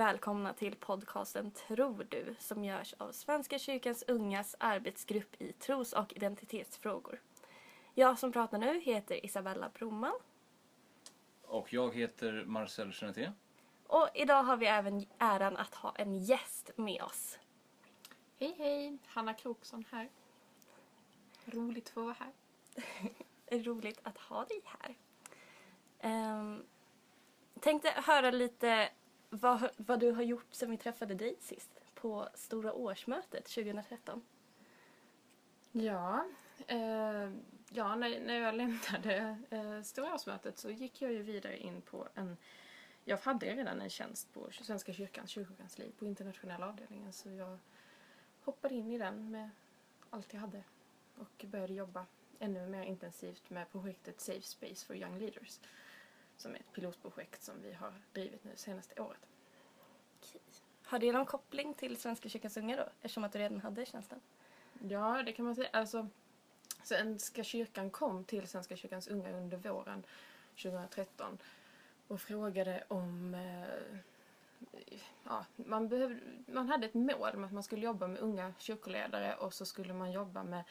Välkomna till podcasten Tror du som görs av Svenska kyrkans ungas arbetsgrupp i tros och identitetsfrågor. Jag som pratar nu heter Isabella Broman Och jag heter Marcel Geneté. och idag har vi även äran att ha en gäst med oss. Hej hej! Hanna Kroksson här. Roligt att få vara här. Roligt att ha dig här. Um, tänkte höra lite vad, vad du har gjort sen vi träffade dig sist på Stora årsmötet 2013. Ja, eh, ja när, när jag lämnade eh, Stora årsmötet så gick jag ju vidare in på en... Jag hade redan en tjänst på Svenska kyrkans kyrkokansli på internationella avdelningen så jag hoppade in i den med allt jag hade och började jobba ännu mer intensivt med projektet Safe Space for Young Leaders som är ett pilotprojekt som vi har drivit nu senaste året. Har det någon koppling till Svenska kyrkans unga då? Eftersom att du redan hade tjänsten. Ja, det kan man säga. Alltså, Svenska kyrkan kom till Svenska kyrkans unga under våren 2013 och frågade om... Eh, ja, man, behövde, man hade ett mål med att man skulle jobba med unga kyrkoledare och så skulle man jobba med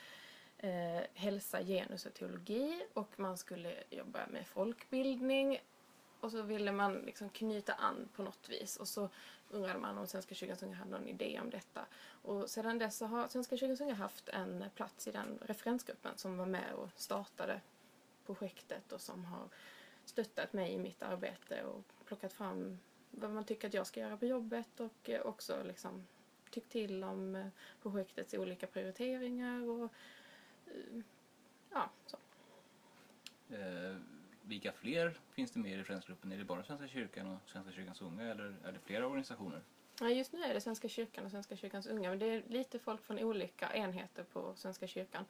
eh, hälsa, genus och teologi och man skulle jobba med folkbildning och så ville man liksom knyta an på något vis och så undrade man om Svenska kyrkans unga hade någon idé om detta. Och sedan dess så har Svenska kyrkans unga haft en plats i den referensgruppen som var med och startade projektet och som har stöttat mig i mitt arbete och plockat fram vad man tycker att jag ska göra på jobbet och också liksom tyckt till om eh, projektets olika prioriteringar och eh, ja, så. Eh, vilka fler finns det med i referensgruppen? Är det bara Svenska kyrkan och Svenska kyrkans unga eller är det flera organisationer? Ja, just nu är det Svenska kyrkan och Svenska kyrkans unga men det är lite folk från olika enheter på Svenska kyrkan.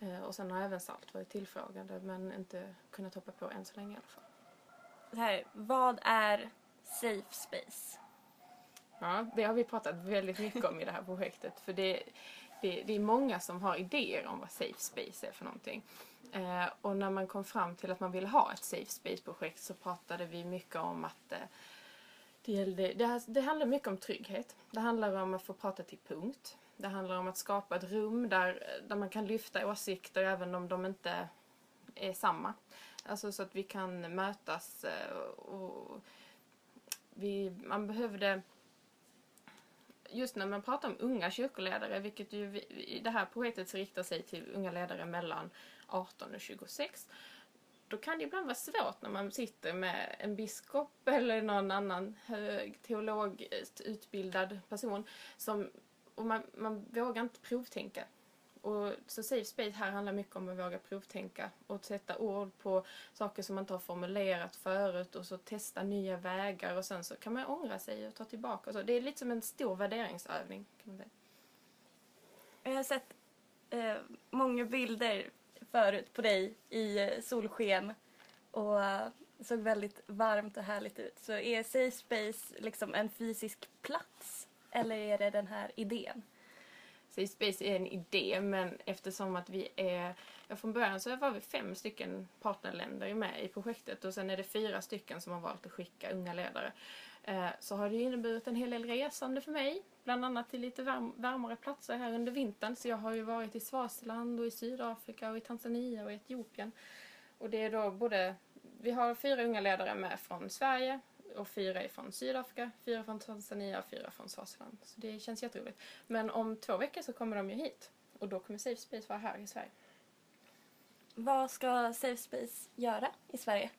Eh, och sen har även SALT varit tillfrågade men inte kunnat hoppa på än så länge i alla fall. Här, vad är Safe Space? Ja, det har vi pratat väldigt mycket om i det här projektet för det, det, det är många som har idéer om vad Safe Space är för någonting. Eh, och när man kom fram till att man ville ha ett Safe Space-projekt så pratade vi mycket om att eh, det, gällde, det, det handlar mycket om trygghet. Det handlar om att få prata till punkt. Det handlar om att skapa ett rum där, eh, där man kan lyfta åsikter även om de inte är samma. Alltså så att vi kan mötas eh, och vi, man behövde just när man pratar om unga kyrkoledare, vilket ju vi, det här projektet riktar sig till unga ledare mellan 18 och 26, då kan det ibland vara svårt när man sitter med en biskop eller någon annan hög teologiskt utbildad person som, och man, man vågar inte provtänka. Och så Safe Space här handlar mycket om att våga provtänka och sätta ord på saker som man inte har formulerat förut och så testa nya vägar och sen så kan man ångra sig och ta tillbaka. Så det är lite som en stor värderingsövning. Kan man säga. Jag har sett eh, många bilder förut på dig i eh, solsken och eh, såg väldigt varmt och härligt ut. Så är Safe Space liksom en fysisk plats eller är det den här idén? Safe Space är en idé men eftersom att vi är, ja, från början så var vi fem stycken partnerländer med i projektet och sen är det fyra stycken som har valt att skicka unga ledare. Eh, så har det inneburit en hel del resande för mig, bland annat till lite varm, varmare platser här under vintern. Så jag har ju varit i Swaziland och i Sydafrika och i Tanzania och i Etiopien. Och det är då både, vi har fyra unga ledare med från Sverige, och fyra är från Sydafrika, fyra från Tanzania och fyra från Swaziland. Så det känns jätteroligt. Men om två veckor så kommer de ju hit och då kommer Safe Space vara här i Sverige. Vad ska Safe Space göra i Sverige?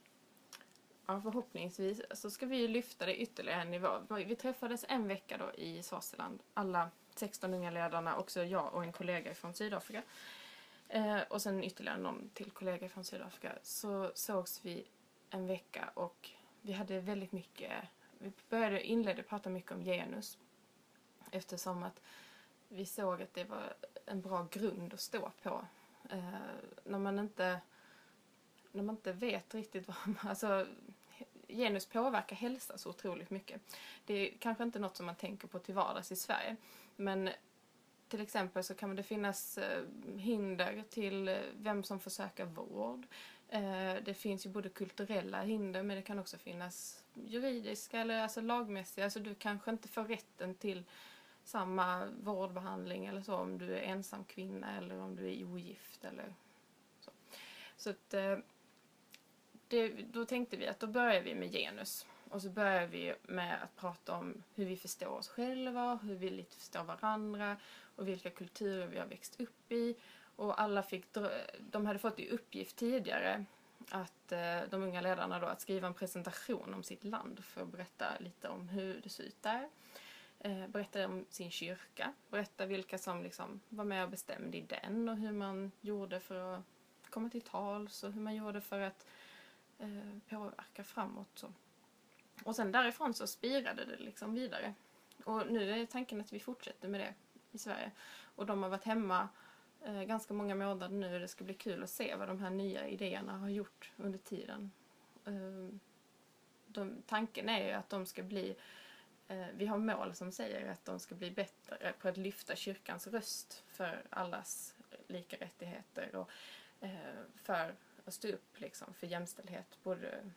Ja, förhoppningsvis så ska vi lyfta det ytterligare en nivå. Vi träffades en vecka då i Swaziland, alla 16 unga ledarna, också jag och en kollega från Sydafrika. Eh, och sen ytterligare någon till kollega från Sydafrika. Så sågs vi en vecka och vi hade väldigt mycket, vi började inledde prata mycket om genus eftersom att vi såg att det var en bra grund att stå på. Eh, när man inte när man inte vet riktigt vad man, alltså genus påverkar hälsa så otroligt mycket. Det är kanske inte något som man tänker på till vardags i Sverige, men till exempel så kan det finnas eh, hinder till eh, vem som får söka vård. Eh, det finns ju både kulturella hinder men det kan också finnas juridiska eller alltså lagmässiga. Alltså du kanske inte får rätten till samma vårdbehandling eller så om du är ensam kvinna eller om du är ogift eller så. Så att eh, det, då tänkte vi att då börjar vi med genus. Och så börjar vi med att prata om hur vi förstår oss själva, hur vi lite förstår varandra och vilka kulturer vi har växt upp i. Och alla fick, de hade fått i uppgift tidigare att eh, de unga ledarna då att skriva en presentation om sitt land för att berätta lite om hur det ser ut där. Eh, berätta om sin kyrka, berätta vilka som liksom var med och bestämde i den och hur man gjorde för att komma till tals och hur man gjorde för att eh, påverka framåt. Så. Och sen därifrån så spirade det liksom vidare. Och nu är tanken att vi fortsätter med det i Sverige. Och de har varit hemma eh, ganska många månader nu. Det ska bli kul att se vad de här nya idéerna har gjort under tiden. Eh, de, tanken är ju att de ska bli eh, vi har mål som säger att de ska bli bättre på att lyfta kyrkans röst för allas lika rättigheter och eh, för att stå upp liksom, för jämställdhet både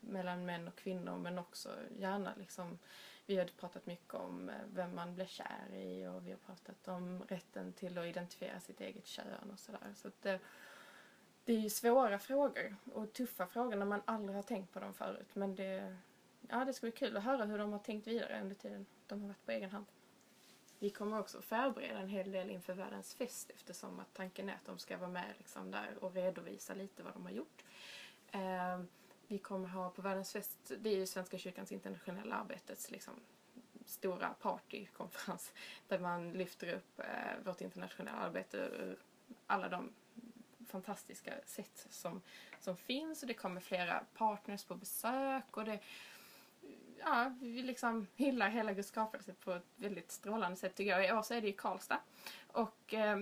mellan män och kvinnor men också gärna liksom vi har pratat mycket om eh, vem man blir kär i och vi har pratat om rätten till att identifiera sitt eget kön och sådär. Så det, det är ju svåra frågor och tuffa frågor när man aldrig har tänkt på dem förut. Men det, ja, det ska bli kul att höra hur de har tänkt vidare under tiden de har varit på egen hand. Vi kommer också förbereda en hel del inför världens fest eftersom att tanken är att de ska vara med liksom där och redovisa lite vad de har gjort. Ehm, vi kommer ha på världens fest, det är ju Svenska kyrkans internationella arbetets liksom, stora partykonferens där man lyfter upp eh, vårt internationella arbete ur alla de fantastiska sätt som, som finns och det kommer flera partners på besök och det ja, vi liksom hyllar hela Guds skapelse på ett väldigt strålande sätt tycker jag. I år så är det i Karlstad. Och eh,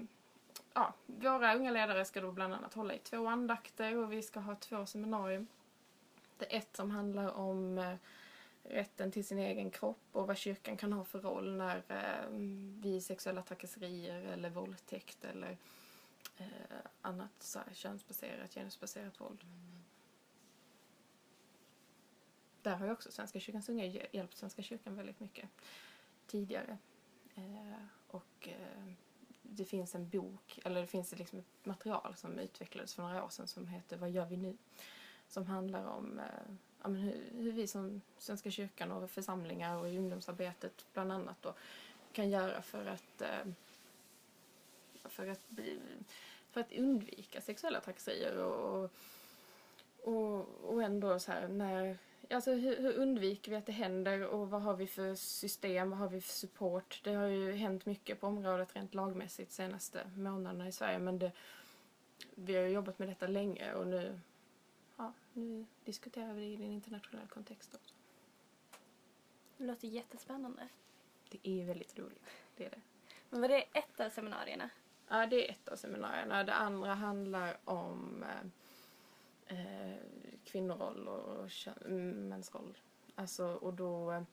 ja, våra unga ledare ska då bland annat hålla i två andakter och vi ska ha två seminarium det är ett som handlar om eh, rätten till sin egen kropp och vad kyrkan kan ha för roll när eh, vid sexuella trakasserier eller våldtäkt eller eh, annat så här, könsbaserat, genusbaserat våld. Mm. Där har ju också Svenska kyrkans unga hjälpt Svenska kyrkan väldigt mycket tidigare. Eh, och eh, det finns en bok, eller det finns liksom ett material som utvecklades för några år sedan som heter Vad gör vi nu? Som handlar om eh, ja, men hur, hur, vi som Svenska kyrkan och församlingar och i ungdomsarbetet bland annat då, kan göra för att, eh, för att, bli, för att undvika sexuella trakasserier och, och, och ändå så här när Alltså hur, hur, undviker vi att det händer och vad har vi för system, vad har vi för support? Det har ju hänt mycket på området rent lagmässigt senaste månaderna i Sverige men det, vi har jobbat med detta länge och nu ja, nu diskuterar vi det i en internationell kontext också. Det låter jättespännande. Det är väldigt roligt, det är det. Men var det ett av seminarierna? Ja, det är ett av seminarierna. Det andra handlar om eh, eh kvinnoroll och mäns roll. Alltså, och då,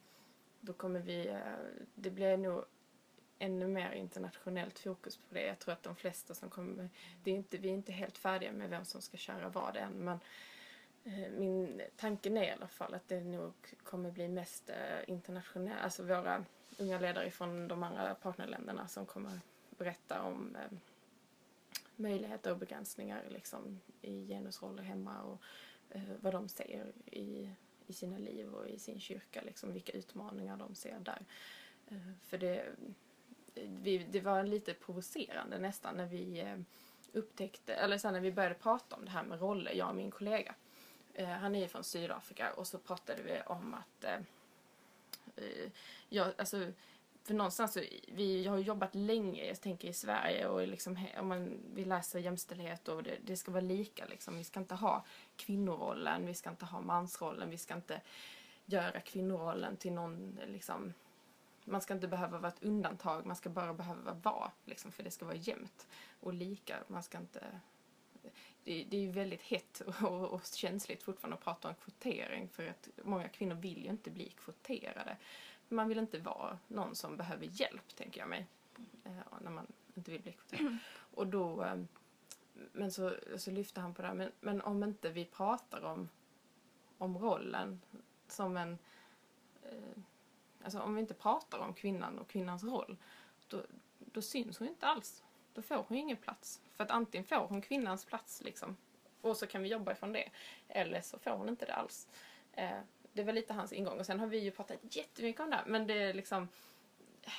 då kommer vi... Eh, det blir nog ännu mer internationellt fokus på det. Jag tror att de flesta som kommer... Det är inte, vi är inte helt färdiga med vem som ska köra vad än, men Eh, min tanken är i alla fall att det nog kommer bli mest eh, internationella, internationellt, alltså våra unga ledare från de andra partnerländerna som kommer berätta om eh, möjligheter och begränsningar liksom, i genusroller hemma och vad de ser i, i sina liv och i sin kyrka, liksom, vilka utmaningar de ser där. för det, vi, det var lite provocerande nästan när vi upptäckte, eller sen när vi började prata om det här med roller, jag och min kollega. Eh, han är ju från Sydafrika och så pratade vi om att eh, eh jag, alltså, för någonstans så, vi har jobbat länge, jag tänker i Sverige och liksom, om man, vi läser jämställdhet och det, det, ska vara lika liksom. Vi ska inte ha kvinnorollen, vi ska inte ha mansrollen, vi ska inte göra kvinnorollen till någon liksom, man ska inte behöva vara ett undantag, man ska bara behöva vara liksom, för det ska vara jämnt och lika. Man ska inte det, det är ju väldigt hett och, och, känsligt fortfarande att prata om kvotering för att många kvinnor vill ju inte bli kvoterade. Man vill inte vara någon som behöver hjälp, tänker jag mig, eh, när man inte vill bli kvoterad. Och då, eh, men så, så lyfter han på det här, men, men om inte vi pratar om, om rollen som en... Eh, alltså om vi inte pratar om kvinnan och kvinnans roll, då, då syns hon inte alls. Då får hon ingen plats. För att antingen får hon kvinnans plats liksom, och så kan vi jobba ifrån det. Eller så får hon inte det alls. Eh, det var lite hans ingång. Och sen har vi ju pratat jättemycket om det här, men det är liksom eh,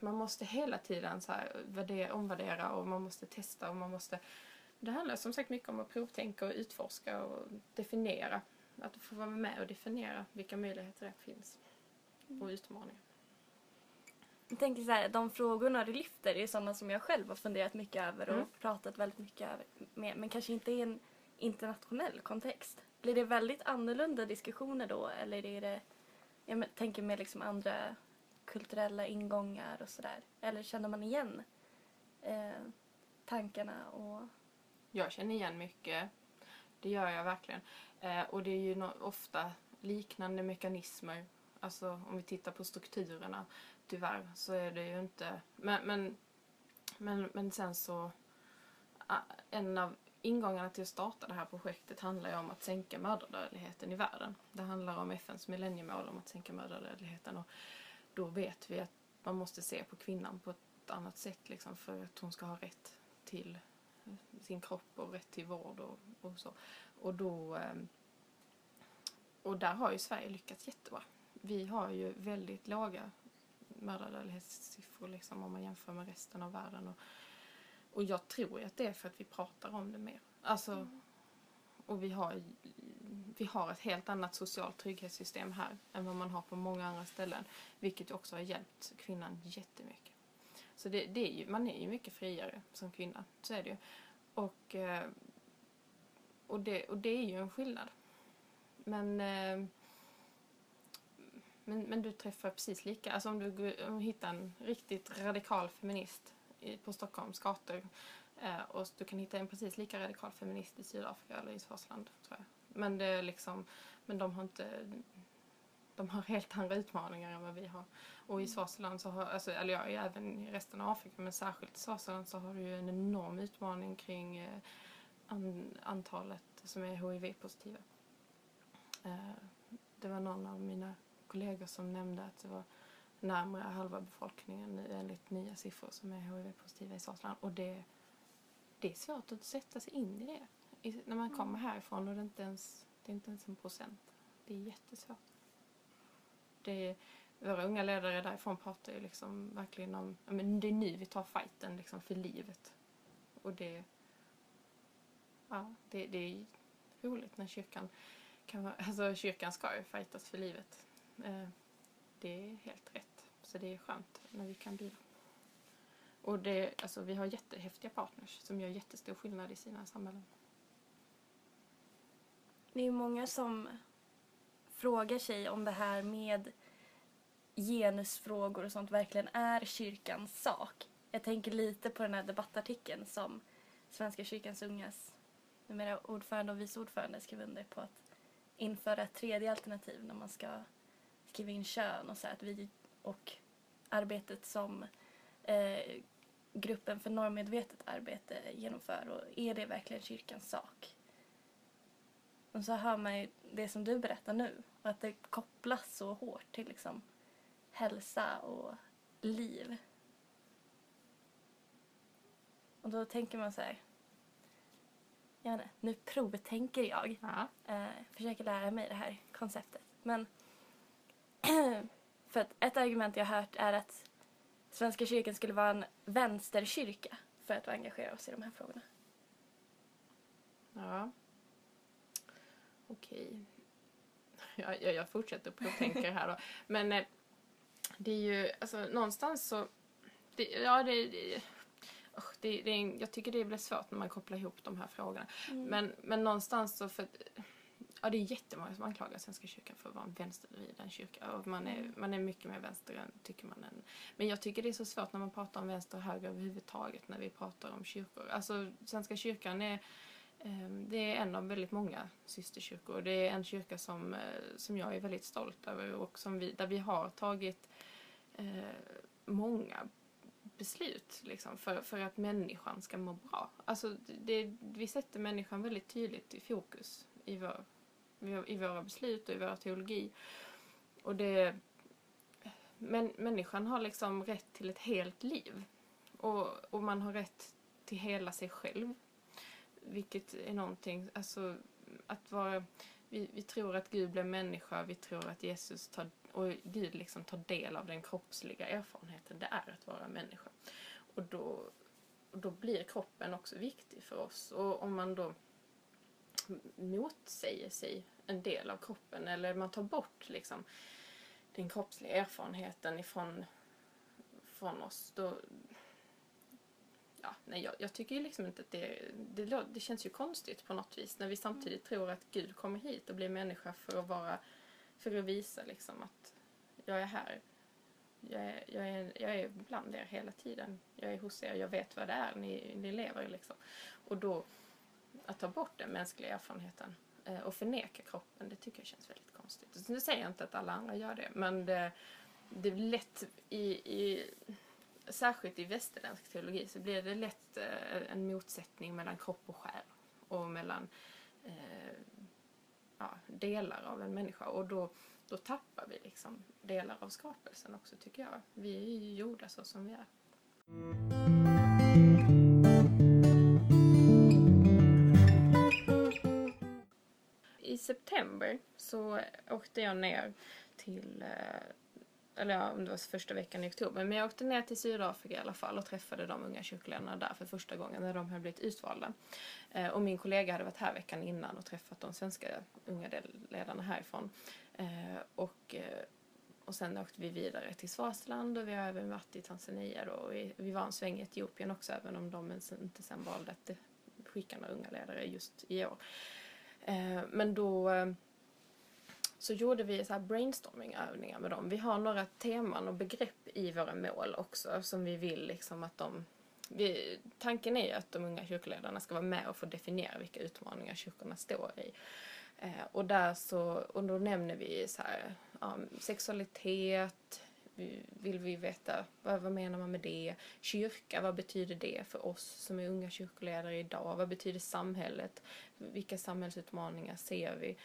man måste hela tiden så här värdera, omvärdera och man måste testa och man måste... Det handlar som sagt mycket om att provtänka och utforska och definiera. Att få vara med och definiera vilka möjligheter det finns och utmaningar. Jag tänker så här, de frågorna du lyfter är sådana som jag själv har funderat mycket över och Mm. pratat väldigt mycket över med, men kanske inte i en internationell kontext. Blir det väldigt annorlunda diskussioner då eller är det, jag tänker med liksom andra kulturella ingångar och sådär? Eller känner man igen eh, tankarna och Jag känner igen mycket. Det gör jag verkligen. Eh, och det är ju no- ofta liknande mekanismer. Alltså om vi tittar på strukturerna. Tyvärr så är det ju inte... Men, men, men, men sen så... En av ingångarna till att starta det här projektet handlar ju om att sänka mödradödligheten i världen. Det handlar om FNs millenniemål om att sänka mödradödligheten. Och då vet vi att man måste se på kvinnan på ett annat sätt liksom, för att hon ska ha rätt till eh, sin kropp och rätt till vård och, och så. Och då... Ehm, och där har ju Sverige lyckats jättebra. Vi har ju väldigt låga mödradödlighetssiffror liksom om man jämför med resten av världen. Och, och jag tror att det är för att vi pratar om det mer. Alltså, och vi har, vi har ett helt annat socialt trygghetssystem här än vad man har på många andra ställen. Vilket också har hjälpt kvinnan jättemycket. Så det, det är ju, man är ju mycket friare som kvinna, så är det ju. Och, eh, och, det, och det är ju en skillnad. Men, eh, men, men du träffar precis lika, alltså om du om du hittar en riktigt radikal feminist i, på Stockholms gator eh, och du kan hitta en precis lika radikal feminist i Sydafrika eller i Swaziland, tror jag. Men det är liksom, men de har inte de har helt andra utmaningar än vad vi har. Och i Swaziland så har, alltså, eller ja, även i resten av Afrika, men särskilt i Swaziland så har du ju en enorm utmaning kring eh, an, antalet som är HIV-positiva. Eh, det var någon av mina kollegor som nämnde att det var närmare halva befolkningen nu enligt nya siffror som är HIV-positiva i Swaziland. Och det, det är svårt att sätta sig in i det. I, när man kommer härifrån och det är inte ens, det är inte ens en procent. Det är jättesvårt. Det är, våra unga ledare därifrån pratar ju liksom verkligen om, men det är nu vi tar fighten liksom för livet. Och det, ja, det, det är roligt när kyrkan kan vara, alltså kyrkan ska ju fightas för livet. Eh, det är helt rätt. Så det är skönt när vi kan bidra. Och det, alltså vi har jättehäftiga partners som gör jättestor skillnad i sina samhällen. Det är många som frågar sig om det här med genusfrågor och sånt verkligen är kyrkans sak. Jag tänker lite på den här debattartikeln som Svenska kyrkans ungas numera ordförande och vice ordförande skrev under på att införa ett tredje alternativ när man ska skriva in kön och så att vi och arbetet som eh, gruppen för normmedvetet arbete genomför och är det verkligen kyrkans sak? Och så hör man ju det som du berättar nu och att det kopplas så hårt till liksom hälsa och liv. Och då tänker man så här. Jag vet inte, nu provtänker jag. Ja. Eh, försöker lära mig det här konceptet. Men för att ett argument jag har hört är att Svenska kyrkan skulle vara en vänsterkyrka för att engagera oss i de här frågorna. Ja. Okej. Jag, jag, jag fortsätter provtänka här då. Men eh, det är ju, alltså någonstans så... Det, ja, det... det usch, det, det jag tycker det blir svårt när man kopplar ihop de här frågorna. Men, men någonstans så för... Ja, det är jättemånga som anklagar Svenska kyrkan för att vara en vänstervriden kyrka. Och man är, man är mycket mer vänster än, tycker man. Än. Men jag tycker det är så svårt när man pratar om vänster och höger överhuvudtaget när vi pratar om kyrkor. Alltså, Svenska kyrkan är... Ehm, Det är en av väldigt många systerkyrkor. Det är en kyrka som, eh, som jag är väldigt stolt över och som vi, där vi har tagit eh, många beslut liksom, för, för att människan ska må bra. Alltså, det, vi sätter människan väldigt tydligt i fokus i vår, i våra beslut och i vår teologi. Och det... Men människan har liksom rätt till ett helt liv. Och, och man har rätt till hela sig själv. Vilket är någonting, alltså att vara... Vi, vi tror att Gud blev människa, vi tror att Jesus tar, och Gud liksom tar del av den kroppsliga erfarenheten det är att vara människa. Och då, och då blir kroppen också viktig för oss. Och om man då motsäger sig en del av kroppen eller man tar bort liksom den kroppsliga erfarenheten ifrån från oss, då, ja, nej, jag, jag tycker ju liksom inte att det, det, det känns ju konstigt på något vis när vi samtidigt tror att Gud kommer hit och blir människa för att vara, för att visa liksom att jag är här. Jag är, jag, är, jag är bland er hela tiden. Jag är hos er, jag vet vad det är ni, ni lever liksom. Och då, att ta bort den mänskliga erfarenheten Eh, och förneka kroppen, det tycker jag känns väldigt konstigt. Nu säger jag inte att alla andra gör det, men det, det är lätt i, i särskilt i västerländsk teologi så blir det lätt eh, en motsättning mellan kropp och själ och mellan eh, ja, delar av en människa och då, då tappar vi liksom delar av skapelsen också tycker jag. Vi är ju gjorda så som vi är. I september så åkte jag ner till eh, eller ja, om det var första veckan i oktober. Men jag åkte ner till Sydafrika i alla fall och träffade de unga kyrkoledarna där för första gången när de hade blivit utvalda. Eh, och min kollega hade varit här veckan innan och träffat de svenska unga ledarna härifrån. Eh, och, och sen åkte vi vidare till Swaziland och vi har även varit i Tanzania då. Och vi, vi var en sväng i Etiopien också även om de inte sen valde att skicka några unga ledare just i år. Eh, men då eh, så gjorde vi så här brainstorming-övningar med dem. Vi har några teman och begrepp i våra mål också som vi vill liksom att de... Vi, tanken är ju att de unga kyrkoledarna ska vara med och få definiera vilka utmaningar kyrkorna står i. Eh, och där så, och då nämner vi så här, ja, sexualitet, vill vi veta vad, vad menar man med det? Kyrka, vad betyder det för oss som är unga kyrkoledare idag? Vad betyder samhället? Vilka samhällsutmaningar ser vi?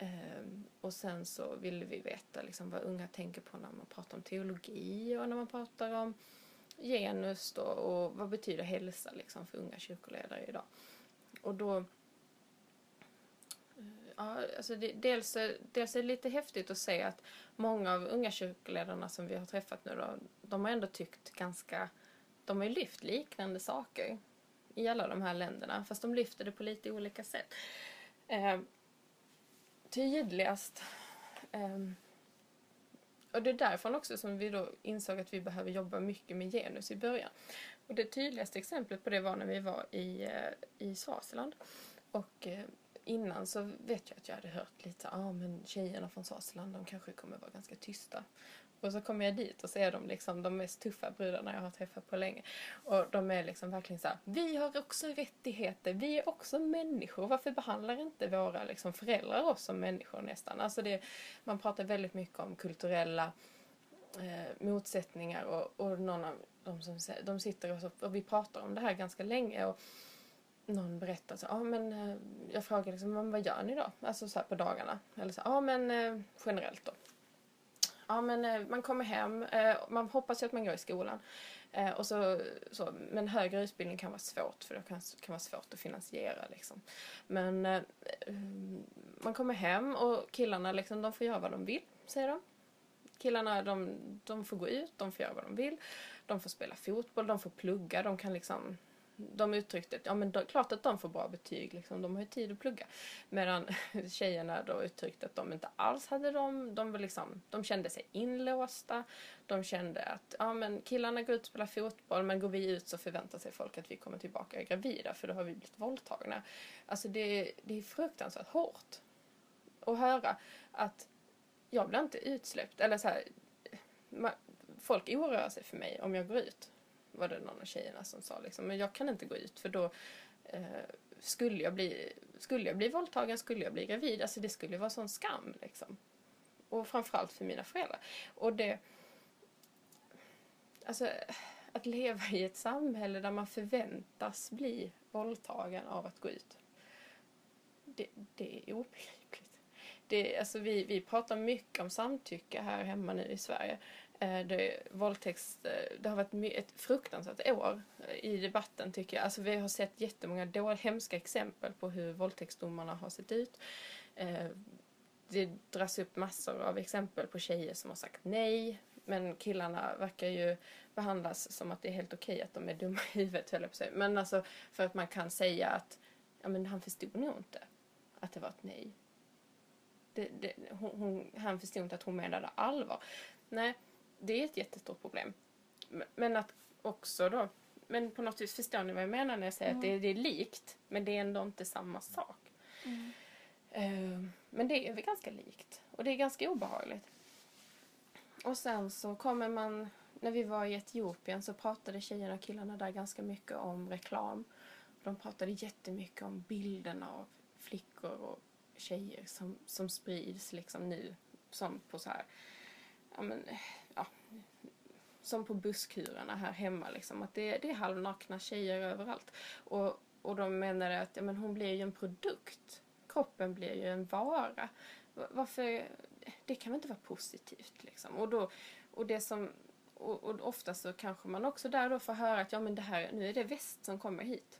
Um, och sen så ville vi veta liksom vad unga tänker på när man pratar om teologi och när man pratar om genus då, och vad betyder hälsa liksom för unga kyrkoledare idag. Och då Ja, alltså det, dels, dels är det lite häftigt att se att många av unga kyrkoledarna som vi har träffat nu då, de har ändå tyckt ganska, de har ju lyft liknande saker i alla de här länderna, fast de lyfter det på lite olika sätt. Eh, tydligast. eh, och det är därifrån också som vi då insåg att vi behöver jobba mycket med genus i början. Och det tydligaste exemplet på det var när vi var i, eh, i Swaziland. Och eh, innan så vet jag att jag hade hört lite, ja ah, men tjejerna från Svaziland de kanske kommer vara ganska tysta. Och så kommer jag dit och så är de liksom de mest tuffa brudarna jag har träffat på länge. Och de är liksom verkligen så här, vi har också rättigheter, vi är också människor. Varför behandlar inte våra liksom föräldrar oss som människor nästan? Alltså det, man pratar väldigt mycket om kulturella eh, motsättningar och, och någon av de som de sitter och, så, och vi pratar om det här ganska länge. Och, någon berättar så, ja ah, men eh, jag frågar liksom, vad gör ni då? Alltså så här på dagarna. Eller så, ja ah, men eh, generellt då ja men eh, man kommer hem, eh, man hoppas ju att man går i skolan. Eh, och så, så, men högre utbildning kan vara svårt för det kan, kan vara svårt att finansiera liksom. Men eh, mm, man kommer hem och killarna liksom, de får göra vad de vill, säger de. Killarna de, de får gå ut, de får göra vad de vill. De får spela fotboll, de får plugga, de kan liksom de uttryckte att ja, men då, klart att de får bra betyg, liksom, de har ju tid att plugga. Medan tjejerna då uttryckte att de inte alls hade dem. De, var liksom, de kände sig inlåsta. De kände att ja, men killarna går ut och spelar fotboll men går vi ut så förväntar sig folk att vi kommer tillbaka gravida för då har vi blivit våldtagna. Alltså det, det är fruktansvärt hårt att höra att jag blir inte utsläppt. Eller så här, man, folk oroar sig för mig om jag går ut var det någon av tjejerna som sa liksom, men jag kan inte gå ut för då eh, skulle jag bli, skulle jag bli våldtagen, skulle jag bli gravid, alltså det skulle vara sån skam liksom. Och framförallt för mina föräldrar. Och det, alltså att leva i ett samhälle där man förväntas bli våldtagen av att gå ut. Det, det är obegripligt. det, alltså vi, vi pratar mycket om samtycke här hemma nu i Sverige. Eh, det, våldtäkt, eh, det har varit ett fruktansvärt år eh, i debatten tycker jag. Alltså vi har sett jättemånga då, hemska exempel på hur våldtäktsdomarna har sett ut. Eh, det dras upp massor av exempel på tjejer som har sagt nej. Men killarna verkar ju behandlas som att det är helt okej att de är dumma i huvudet, höll jag på att säga. Men alltså för att man kan säga att ja, men han förstod nog inte att det var ett nej. Det, det, hon, hon, han förstod inte att hon menade allvar. Nej, det är ett jättestort problem. Men- att också då, men på något vis förstår ni vad jag menar när jag säger att det, det är likt, men det är ändå inte samma sak. Eh, Men det är väl ganska likt och det är ganska obehagligt. Och sen så kommer man, när vi var i Etiopien så pratade tjejerna och killarna där ganska mycket om reklam. De pratade jättemycket om bilderna av flickor och tjejer som, som sprids liksom nu som på så här, ja men, som på busskurerna här hemma liksom. Att det, det är halvnakna tjejer överallt. Och, och de menade att ja, men hon blir ju en produkt. Kroppen blir ju en vara. Varför, det kan väl inte vara positivt liksom. Och, då, och det som, och, och ofta så kanske man också där då får höra att ja men det här, nu är det väst som kommer hit.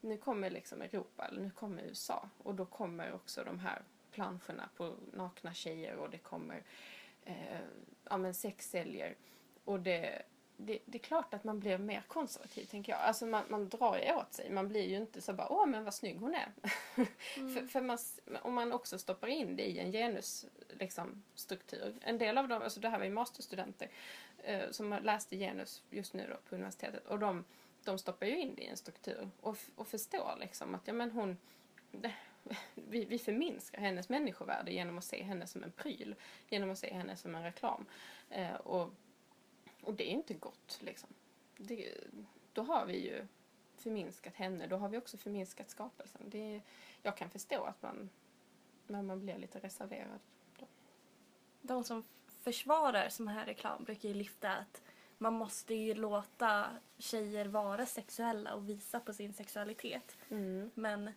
Nu kommer liksom Europa, eller nu kommer USA. Och då kommer också de här planscherna på nakna tjejer och det kommer eh, ja, men sexsäljer. Och det, det, det är klart att man blir mer konservativ, tänker jag. Alltså man, man drar ju åt sig. Man blir ju inte så bara, åh men vad snygg hon är. för, för man, om man också stoppar in det i en genusstruktur. Liksom, struktur. en del av dem, alltså det här var ju masterstudenter eh, som läste genus just nu då på universitetet. Och de, de stoppar ju in det i en struktur och, och förstår liksom att ja men hon det, vi, vi förminskar hennes människovärde genom att se henne som en pryl. Genom att se henne som en reklam. Eh, och, och det är inte gott liksom. Det, då har vi ju förminskat henne. Då har vi också förminskat skapelsen. Det, jag kan förstå att man, när man blir lite reserverad. De som försvarar sån här reklam brukar ju lyfta att man måste ju låta tjejer vara sexuella och visa på sin sexualitet. Men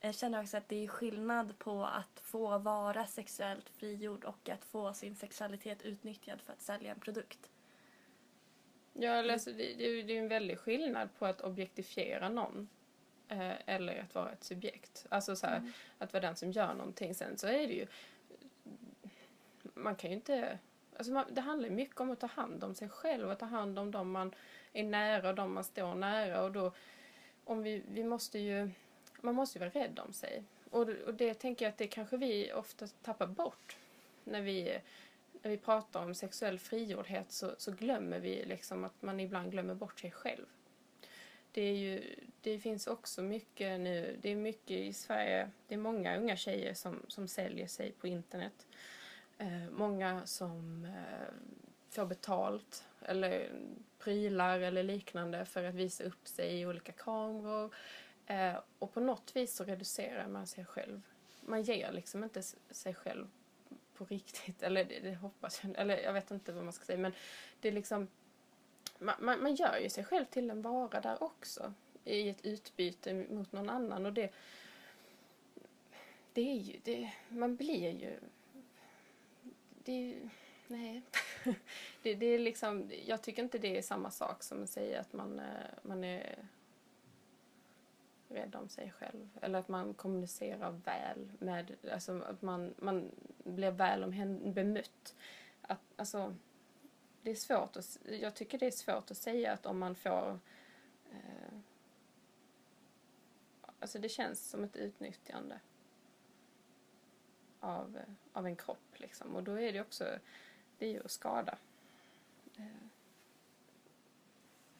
jag känner också att det är skillnad på att få vara sexuellt frigjord och att få sin sexualitet utnyttjad för att sälja en produkt. Ja, alltså, det, det, är ju- det är en väldig skillnad på att objektifiera någon eh, eller att vara ett subjekt. Alltså så här, att vara den som gör någonting. Sen så är det ju... Man kan ju inte... Alltså man, det handlar ju mycket om att ta hand om sig själv och ta hand om de man är nära och de man står nära. Och då, om vi, vi måste ju... Man måste ju vara rädd om sig. Och, och det tänker jag att det kanske vi ofta tappar bort när vi när vi pratar om sexuell frigjordhet så, så glömmer vi liksom att man ibland glömmer bort sig själv. Det, är ju, det finns också mycket nu, det är mycket i Sverige, det är många unga tjejer som, som säljer sig på internet. Eh, många som eh, får betalt eller prylar eller liknande för att visa upp sig i olika kameror. Eh, och på något vis så reducerar man sig själv. Man ger liksom inte sig själv på riktigt. Eller det, det hoppas jag. Eller jag vet inte vad man ska säga. Men det är liksom... Man, man, man gör ju sig själv till en vara där också. I ett utbyte mot någon annan. Och det... Det är ju... Det, man blir ju... Det är ju... Nej. det, det är liksom... Jag tycker inte det är samma sak som att säga att man, eh, man är rädd om sig själv. Eller att man kommunicerar väl med, alltså att man, man blir väl bemött. Att, alltså, det är svårt att, jag tycker det är svårt att säga att om man får eh, Alltså det känns som ett utnyttjande av, eh, av en kropp liksom. Och då är det också, det är ju att skada. Eh,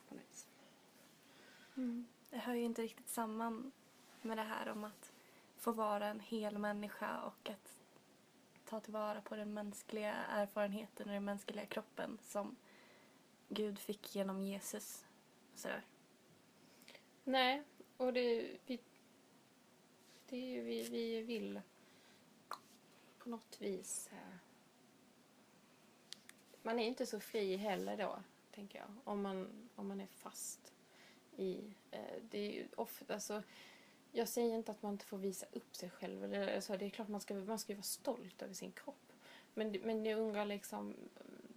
på något vis. Mm. Det hör ju inte riktigt samman med det här om att få vara en hel människa och att ta tillvara på den mänskliga erfarenheten och den mänskliga kroppen som Gud fick genom Jesus. Sådär. Nej, och det, vi, det är ju vi, vi vill på något vis... Eh, man är inte så fri heller då, tänker jag, om man, om man är fast i... Eh, det är ju ofta så... Alltså, jag säger inte att man inte får visa upp sig själv. Eller, alltså, det är klart man ska, man ska ju vara stolt över sin kropp. Men, men jag undrar liksom,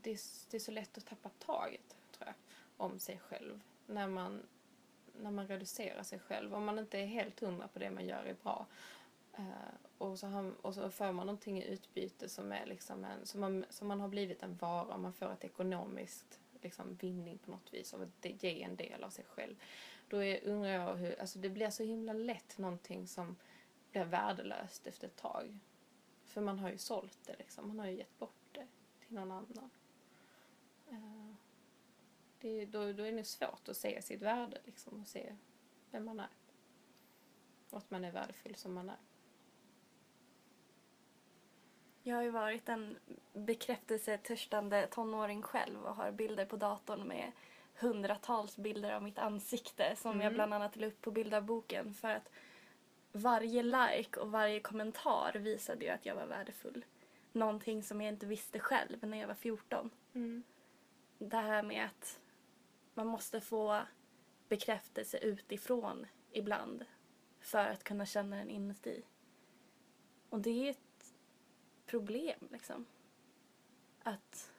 det är, det är så lätt att tappa taget, tror jag, om sig själv. När man, när man reducerar sig själv. Om man inte är helt hundra på det man gör är bra. Eh, och, så har, och så får man någonting i utbyte som är liksom en, som man, som man har blivit en vara. Man får ett ekonomiskt liksom, vinning på något vis av att ge en del av sig själv. Då är, undrar jag hur, alltså det blir så himla lätt någonting som blir värdelöst efter ett tag. För man har ju sålt det liksom, man har ju gett bort det till någon annan. Uh, det, då, då är det svårt att se sitt värde liksom och se vem man är. Och att man är värdefull som man är. Jag har ju varit en bekräftelsetörstande tonåring själv och har bilder på datorn med hundratals bilder av mitt ansikte som Mm. jag bland annat la upp på bilderboken för att varje like och varje kommentar visade ju att jag var värdefull. Någonting som jag inte visste själv när jag var 14. Det här med att man måste få bekräftelse utifrån ibland för att kunna känna den inuti. Och det är ett problem liksom. Att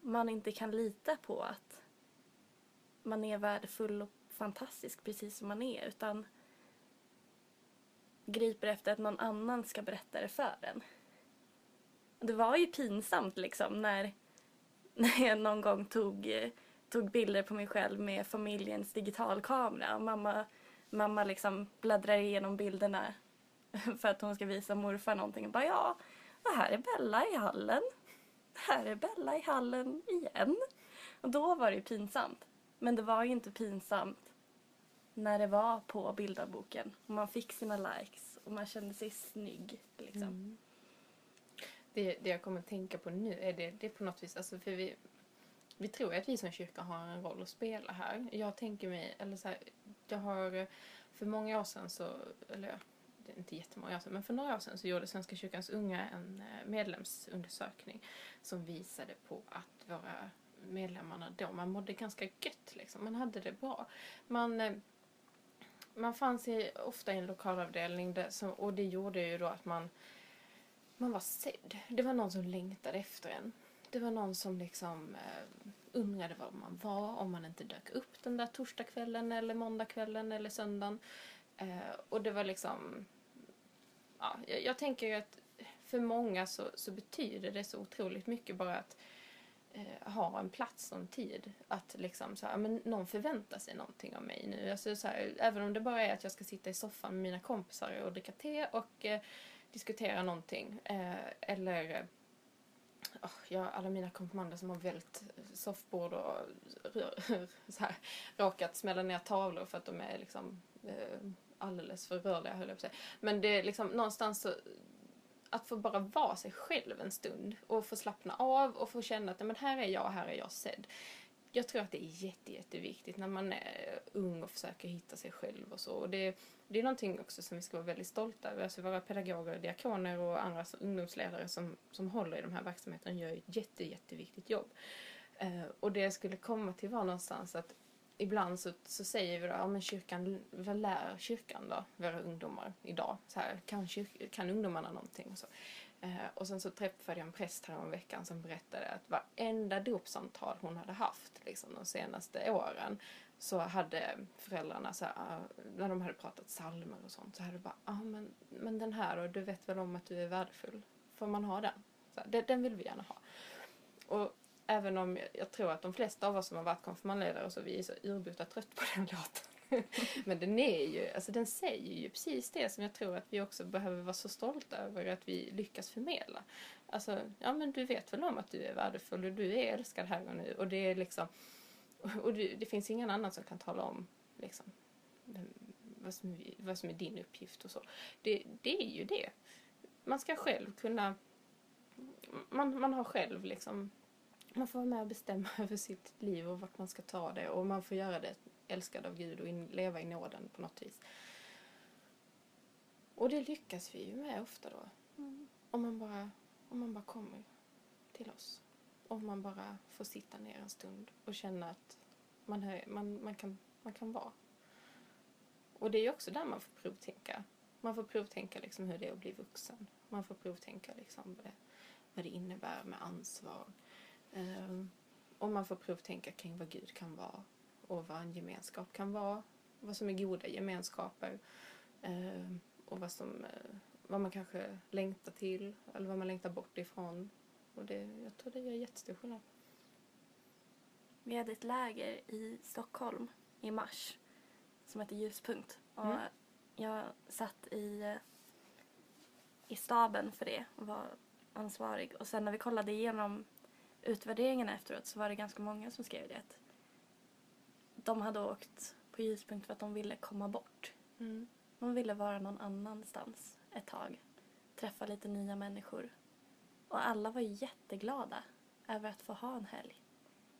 man inte kan lita på att man är värdefull och fantastisk precis som man är utan griper efter att någon annan ska berätta det för en. Det var ju pinsamt liksom när, när jag någon gång tog, tog bilder på mig själv med familjens digitalkamera och mamma, mamma liksom bläddrar igenom bilderna för att hon ska visa morfar någonting och bara ja, och här är Bella i hallen. Här är Bella i hallen igen. Och då var det ju pinsamt. Men det var ju inte pinsamt när det var på bildarboken. och man fick sina likes och man kände sig snygg. Liksom. Mm. Det, det jag kommer att tänka på nu är det, det är på något vis, alltså för vi, vi tror ju att vi som kyrka har en roll att spela här. Jag tänker mig, eller så här, jag har för många år sedan så, eller ja, inte jättemånga år sedan, men för några år sedan så gjorde Svenska kyrkans unga en eh, medlemsundersökning som visade på att våra medlemmarna då, man mådde ganska gött liksom, man hade det bra. Man, eh, man fanns i, ofta i en lokalavdelning där, som, och det gjorde ju då att man man var sedd. Det var någon som längtade efter en. Det var någon som liksom eh, undrade var man var om man inte dök upp den där torsdagskvällen eller måndagskvällen eller söndagen. Eh, och det var liksom... Ja, jag, jag tänker ju att för många så, så betyder det så otroligt mycket bara att eh, ha en plats och en tid. Att liksom så här, men någon förväntar sig någonting av mig nu. Alltså så här, även om det bara är att jag ska sitta i soffan med mina kompisar och dricka te och eh, diskutera någonting. Eh, eller eh, oh, ja, alla mina konfirmander som har vält soffbord och rör, så här, råkat smälla ner tavlor för att de är liksom eh, alldeles för rörliga höll jag på att säga. Men det är liksom någonstans så att få bara vara sig själv en stund och få slappna av och få känna att men här är jag, här är jag sedd. Jag tror att det är jätte, jätteviktigt när man är ung och försöker hitta sig själv och så. Och det, det är någonting också som vi ska vara väldigt stolta över. Alltså våra pedagoger, diakoner och andra ungdomsledare som, som håller i de här verksamheterna gör ett jätte, jätteviktigt jobb. Eh, och det jag skulle komma till var någonstans att ibland så, så säger vi då, ja men kyrkan, vad lär kyrkan då, våra ungdomar idag? Så här, kan, kyrk, kan ungdomarna någonting? Och, så. Eh, och sen så träffade jag en präst här om veckan som berättade att varenda dopsamtal hon hade haft liksom, de senaste åren så hade föräldrarna, så här, ah, när de hade pratat psalmer och sånt, så hade de bara, ja ah, men, men den här då, du vet väl om att du är värdefull? Får man ha den? Så här, den, den vill vi gärna ha. Och även om jag, tror att de flesta av oss som har varit konfirmandledare och så, vi är så urbota trött på den låten. Men den är ju, alltså den säger ju precis det som jag tror att vi också behöver vara så stolta över att vi lyckas förmedla. Alltså, ja men du vet väl om att du är värdefull och du är älskad här och nu och det är liksom, och du, det finns ingen annan som kan tala om liksom, vad, som, är- vad som är din uppgift och så. Det, det är ju det. Man ska själv kunna, man, man har själv liksom man får vara med och bestämma över sitt liv och vart man ska ta det och man får göra det älskad av Gud och in, leva i nåden på något vis. Och det lyckas vi ju med ofta då. Om man bara, om man bara kommer till oss. Om man bara får sitta ner en stund och känna att man, hör, man, man, kan, man kan vara. och det är ju också där man får provtänka. Man får provtänka liksom hur det är att bli vuxen. Man får provtänka liksom vad, det, vad det innebär med ansvar. Ehm, och man får provtänka kring vad Gud kan vara och vad en gemenskap kan vara. Vad som är goda gemenskaper. Ehm, och vad, som, eh, vad man kanske längtar till eller vad man längtar bort ifrån. Och det, jag tror det gör jättestor skillnad. Vi hade ett läger i Stockholm i mars som hette Ljuspunkt. Och Mm. Jag satt i, i staben för det och var ansvarig. Och sen när vi kollade igenom utvärderingarna efteråt så var det ganska många som skrev det att de hade åkt på Ljuspunkt för att de ville komma bort. De ville vara någon annanstans ett tag. Träffa lite nya människor. Och alla var jätteglada över att få ha en helg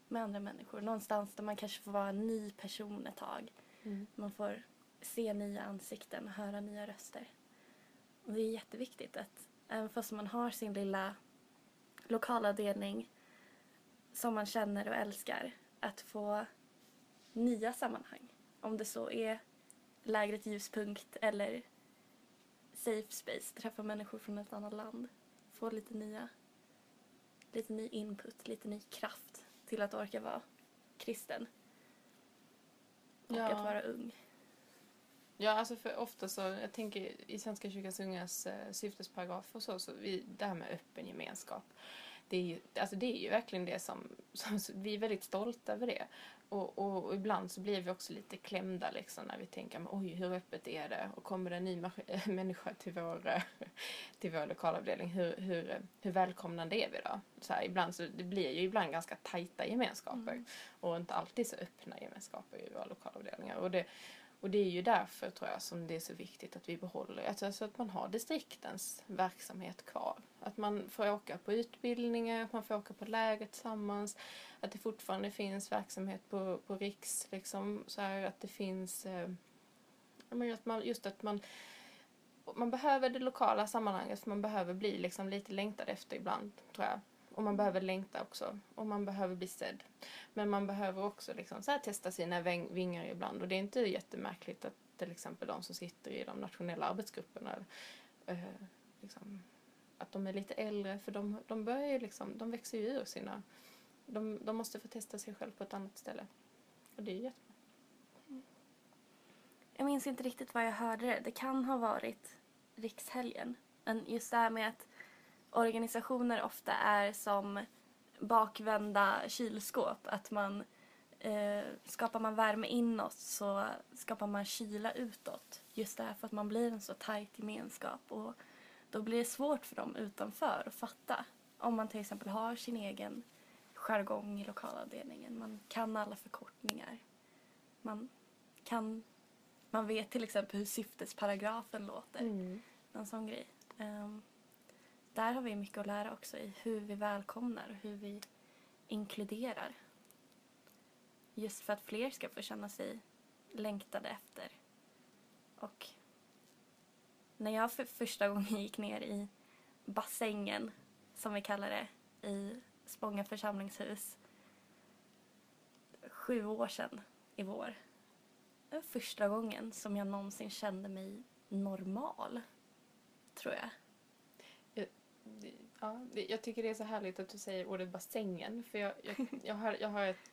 med andra människor. Någonstans där man kanske får vara en ny person ett tag. Mm. Man får se nya ansikten, höra nya röster. Och det är jätteviktigt att även fast man har sin lilla lokalavdelning som man känner och älskar, att få nya sammanhang. Om det så är lägret ljuspunkt eller safe space, träffa människor från ett annat land. Få lite nya, lite ny input, lite ny kraft till att orka vara kristen. Och Ja. att vara ung. Ja, alltså för ofta så, jag tänker i Svenska kyrkans ungas eh, syftesparagraf och så, så vi, det här med öppen gemenskap. Det är ju, alltså det är ju verkligen det som, som vi är väldigt stolta över det. Och, och, och ibland så blir vi också lite klämda liksom när vi tänker, men, oj hur öppet är det? Och kommer det en ny människa till vår, till vår lokalavdelning, hur, hur, hur välkomnande är vi då? Så här, ibland så, det blir ju ibland ganska tajta gemenskaper och inte alltid så öppna gemenskaper i våra lokalavdelningar. Och det, och det är ju därför tror jag som det är så viktigt att vi behåller, alltså, alltså att man har distriktens verksamhet kvar. Att man får åka på utbildningar, att man får åka på läger tillsammans, att det fortfarande finns verksamhet på, på Riks, liksom, så här, att det finns, eh, att man, just att man man behöver det lokala sammanhanget för man behöver bli liksom lite längtad efter ibland, tror jag. Och man behöver längta också. Och man behöver bli sedd. Men man behöver också liksom så här testa sina vingar ibland. Och det är inte jättemärkligt att till exempel de som sitter i de nationella arbetsgrupperna eh, liksom, att de är lite äldre för de, de börjar ju liksom, de växer ju ur sina... De, de måste få testa sig själv på ett annat ställe. Och det är ju jättebra. Mm. Jag minns inte riktigt vad jag hörde det. Det kan ha varit Rikshelgen. Men just det här med att organisationer ofta är som bakvända kylskåp. Att man eh, skapar man värme inåt så skapar man kyla utåt. Just det här för att man blir en så tajt gemenskap. Och då blir det svårt för dem utanför att fatta. Om man till exempel har sin egen jargong i lokalavdelningen. Man kan alla förkortningar. Man kan man vet till exempel hur syftesparagrafen låter. En sån grej. Ehm, där har vi mycket att lära också i hur vi välkomnar och hur vi inkluderar. Just för att fler ska få känna sig längtade efter. Och när jag för första gången gick ner i bassängen, som vi kallar det, i Spånga församlingshus sju år sedan i vår. Det var första gången som jag någonsin kände mig normal, tror jag. Ja, jag tycker det är så härligt att du säger ordet bassängen. För jag, jag, jag, har, jag har ett,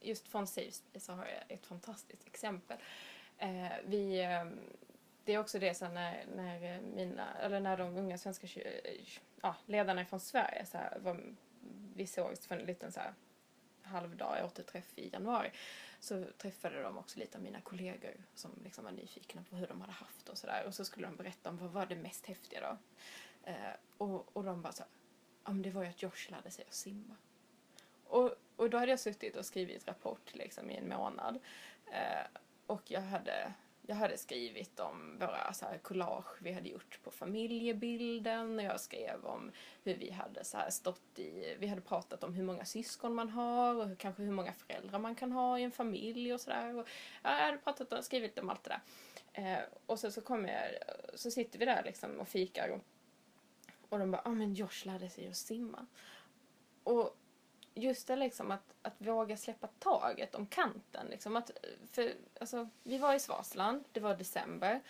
just från Safe Space så har jag ett fantastiskt exempel. Eh, vi, eh, det är också det så när, när, eh, mina, eller när de unga svenska eh, ja, ledarna från Sverige så här, var, vi sågs för en liten så här, halvdag återträff i januari så träffade de också lite av mina kollegor som liksom var nyfikna på hur de hade haft och sådär. Och så skulle de berätta om vad var det mest häftiga då. Eh, och, och de bara så här, ja men det var ju att Josh lärde sig att simma. Och, och då hade jag suttit och skrivit rapport liksom i en månad. Eh, och jag hade, jag hade skrivit om våra så här, collage vi hade gjort på familjebilden. Och jag skrev om hur vi hade så här, stått i, vi hade pratat om hur många syskon man har och hur, kanske hur många föräldrar man kan ha i en familj och sådär. Jag hade pratat och skrivit om allt det där. Eh, och sen så, kommer jag, så sitter vi där liksom och fikar och, och de bara, ja ah, men Josh lärde sig att simma. Och just det liksom att, att våga släppa taget om kanten. Liksom att, för, alltså, vi var i Svasland, det var december.